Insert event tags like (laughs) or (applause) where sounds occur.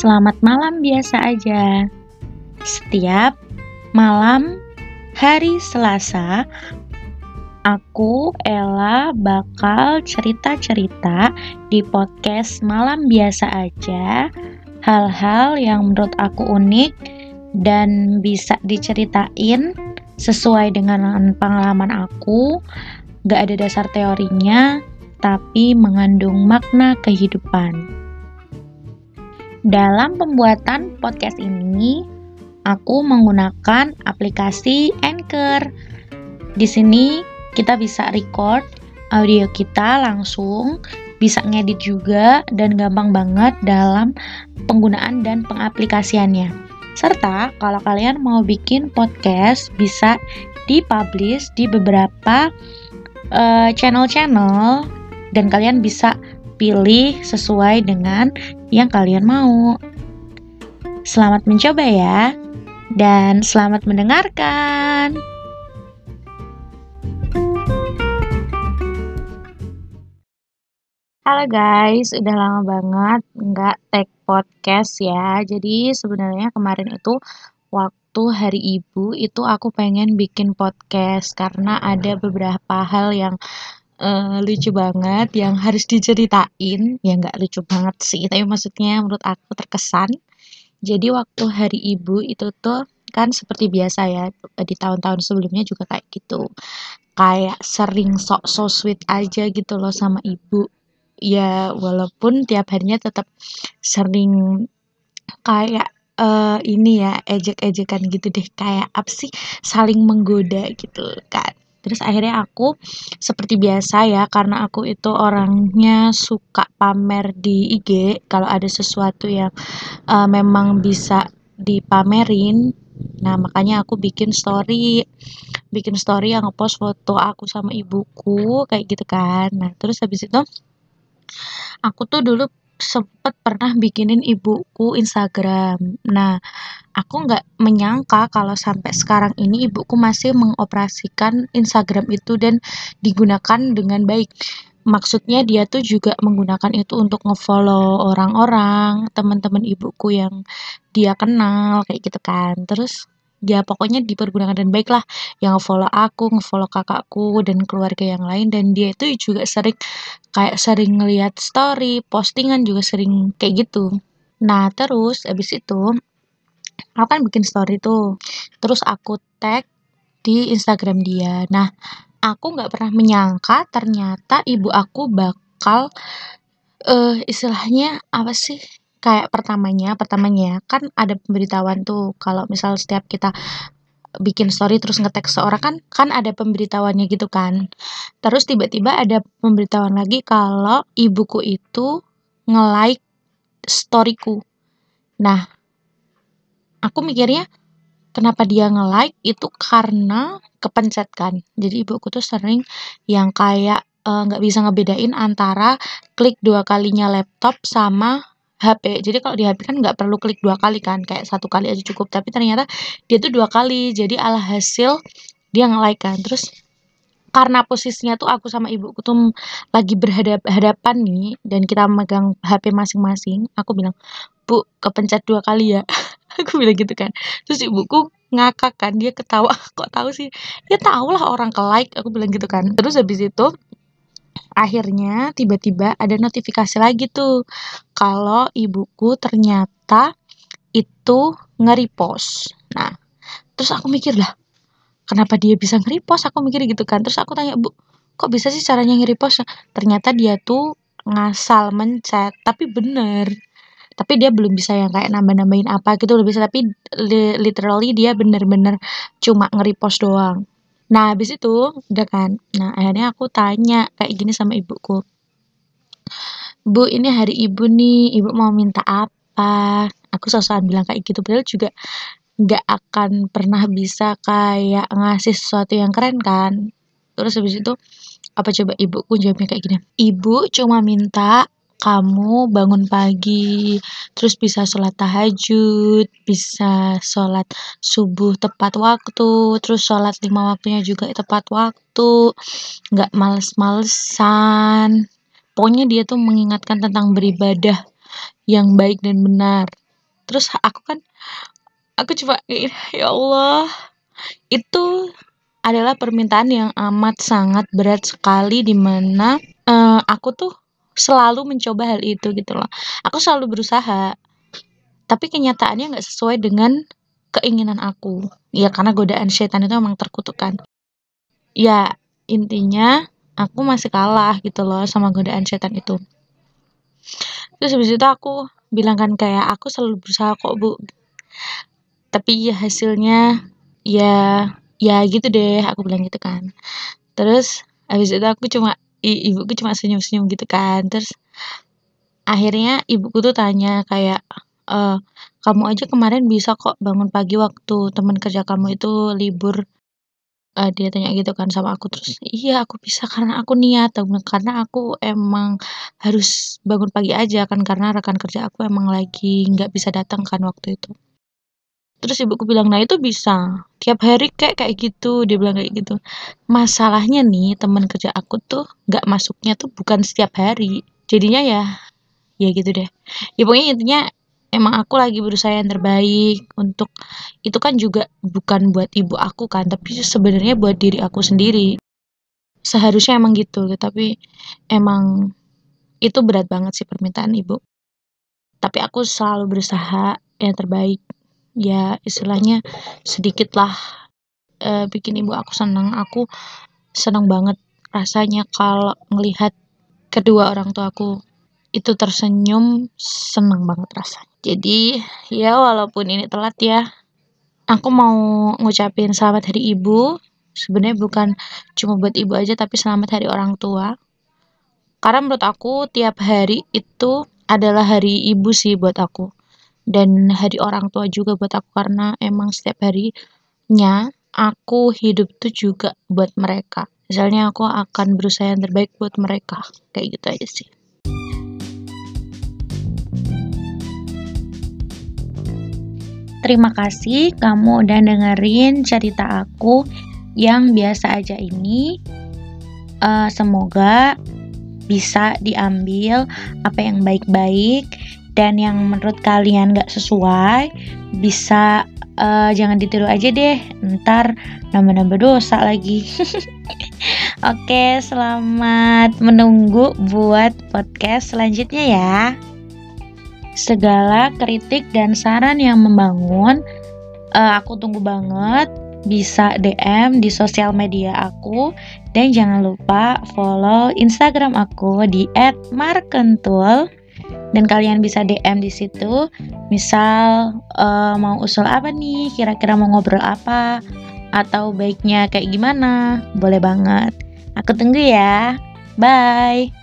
Selamat malam biasa aja. Setiap malam hari Selasa, aku Ella bakal cerita-cerita di podcast Malam Biasa aja hal-hal yang menurut aku unik dan bisa diceritain sesuai dengan pengalaman aku. Gak ada dasar teorinya, tapi mengandung makna kehidupan. Dalam pembuatan podcast ini, aku menggunakan aplikasi Anchor. Di sini kita bisa record audio kita langsung, bisa ngedit juga dan gampang banget dalam penggunaan dan pengaplikasiannya. Serta kalau kalian mau bikin podcast bisa dipublish di beberapa uh, channel-channel dan kalian bisa pilih sesuai dengan yang kalian mau. Selamat mencoba ya, dan selamat mendengarkan. Halo guys, udah lama banget nggak take podcast ya. Jadi sebenarnya kemarin itu waktu hari ibu itu aku pengen bikin podcast karena ada beberapa hal yang uh, lucu banget yang harus diceritain. Ya nggak lucu banget sih tapi maksudnya menurut aku terkesan. Jadi waktu hari ibu itu tuh kan seperti biasa ya di tahun-tahun sebelumnya juga kayak gitu. Kayak sering sok so sweet aja gitu loh sama ibu. Ya walaupun tiap harinya tetap sering kayak uh, ini ya ejek-ejekan gitu deh. Kayak apa sih? Saling menggoda gitu kan Terus akhirnya aku seperti biasa ya karena aku itu orangnya suka pamer di IG kalau ada sesuatu yang uh, memang bisa dipamerin. Nah, makanya aku bikin story bikin story yang ngepost foto aku sama ibuku kayak gitu kan. Nah, terus habis itu aku tuh dulu sempet pernah bikinin ibuku Instagram. Nah, aku nggak menyangka kalau sampai sekarang ini ibuku masih mengoperasikan Instagram itu dan digunakan dengan baik. Maksudnya dia tuh juga menggunakan itu untuk ngefollow orang-orang, teman-teman ibuku yang dia kenal kayak gitu kan. Terus ya pokoknya dipergunakan dan baik lah yang follow aku ngefollow kakakku dan keluarga yang lain dan dia itu juga sering kayak sering ngeliat story postingan juga sering kayak gitu nah terus abis itu aku kan bikin story tuh. Terus aku tag di Instagram dia. Nah aku nggak pernah menyangka ternyata ibu aku bakal uh, istilahnya apa sih? Kayak pertamanya pertamanya kan ada pemberitahuan tuh. Kalau misal setiap kita bikin story terus ngetek seorang kan kan ada pemberitahuannya gitu kan. Terus tiba-tiba ada pemberitahuan lagi kalau ibuku itu nge-like storyku nah aku mikirnya kenapa dia nge-like itu karena kepencet kan jadi ibuku tuh sering yang kayak eh, nggak uh, bisa ngebedain antara klik dua kalinya laptop sama HP. Jadi kalau di HP kan nggak perlu klik dua kali kan, kayak satu kali aja cukup. Tapi ternyata dia tuh dua kali. Jadi alhasil dia nge-like kan. Terus karena posisinya tuh aku sama ibuku tuh lagi berhadapan nih dan kita megang HP masing-masing, aku bilang, "Bu, kepencet dua kali ya." (laughs) (laughs) aku bilang gitu kan. Terus ibuku ngakak kan, dia ketawa, (laughs) "Kok tahu sih?" "Ya tahu lah orang ke like." Aku bilang gitu kan. Terus habis itu akhirnya tiba-tiba ada notifikasi lagi tuh kalau ibuku ternyata itu nge-repost. Nah, terus aku mikir lah, kenapa dia bisa nge-repost? Aku mikir gitu kan. Terus aku tanya, "Bu, kok bisa sih caranya nge-repost?" Ternyata dia tuh ngasal mencet, tapi bener. Tapi dia belum bisa yang kayak nambah-nambahin apa gitu, lebih bisa tapi literally dia bener-bener cuma nge-repost doang. Nah, habis itu udah kan. Nah, akhirnya aku tanya kayak gini sama ibuku. Bu, ini hari ibu nih, ibu mau minta apa? Aku sosokan bilang kayak gitu, padahal juga nggak akan pernah bisa kayak ngasih sesuatu yang keren kan. Terus habis itu, apa coba ibuku jawabnya kayak gini, Ibu cuma minta kamu bangun pagi, terus bisa sholat tahajud, bisa sholat subuh tepat waktu, terus sholat lima waktunya juga tepat waktu, nggak males-malesan. Pokoknya dia tuh mengingatkan tentang beribadah yang baik dan benar. terus aku kan aku coba ya Allah itu adalah permintaan yang amat sangat berat sekali di mana uh, aku tuh selalu mencoba hal itu gitu loh. Aku selalu berusaha tapi kenyataannya nggak sesuai dengan keinginan aku. Ya karena godaan setan itu emang terkutukkan ya intinya aku masih kalah gitu loh sama godaan setan itu. Terus habis itu aku bilang kan kayak aku selalu berusaha kok bu. Tapi ya hasilnya ya ya gitu deh aku bilang gitu kan. Terus habis itu aku cuma ibuku cuma senyum-senyum gitu kan. Terus akhirnya ibuku tuh tanya kayak e, kamu aja kemarin bisa kok bangun pagi waktu teman kerja kamu itu libur. Uh, dia tanya gitu kan sama aku. Terus iya aku bisa karena aku niat karena aku emang harus bangun pagi aja kan karena rekan kerja aku emang lagi nggak bisa datang kan waktu itu Terus ibuku bilang, "Nah, itu bisa. Tiap hari kayak kayak gitu." Dia bilang kayak gitu. Masalahnya nih, teman kerja aku tuh nggak masuknya tuh bukan setiap hari. Jadinya ya ya gitu deh. Ya pokoknya intinya emang aku lagi berusaha yang terbaik untuk itu kan juga bukan buat ibu aku kan, tapi sebenarnya buat diri aku sendiri. Seharusnya emang gitu, tapi emang itu berat banget sih permintaan ibu. Tapi aku selalu berusaha yang terbaik ya istilahnya sedikit lah uh, bikin ibu aku senang. Aku senang banget rasanya kalau ngelihat kedua orang tua aku itu tersenyum senang banget rasanya. Jadi ya walaupun ini telat ya aku mau ngucapin selamat hari ibu. Sebenarnya bukan cuma buat ibu aja tapi selamat hari orang tua. Karena menurut aku tiap hari itu adalah hari ibu sih buat aku dan hari orang tua juga buat aku karena emang setiap harinya aku hidup tuh juga buat mereka. Misalnya aku akan berusaha yang terbaik buat mereka kayak gitu aja sih. Terima kasih kamu udah dengerin cerita aku yang biasa aja ini. Uh, semoga bisa diambil apa yang baik-baik dan yang menurut kalian gak sesuai bisa uh, jangan ditiru aja deh. Ntar nambah-nambah dosa lagi. (laughs) Oke selamat menunggu buat podcast selanjutnya ya. Segala kritik dan saran yang membangun uh, aku tunggu banget. Bisa DM di sosial media aku. Dan jangan lupa follow Instagram aku di @markentul dan kalian bisa DM di situ. Misal uh, mau usul apa nih, kira-kira mau ngobrol apa atau baiknya kayak gimana? Boleh banget. Aku tunggu ya. Bye.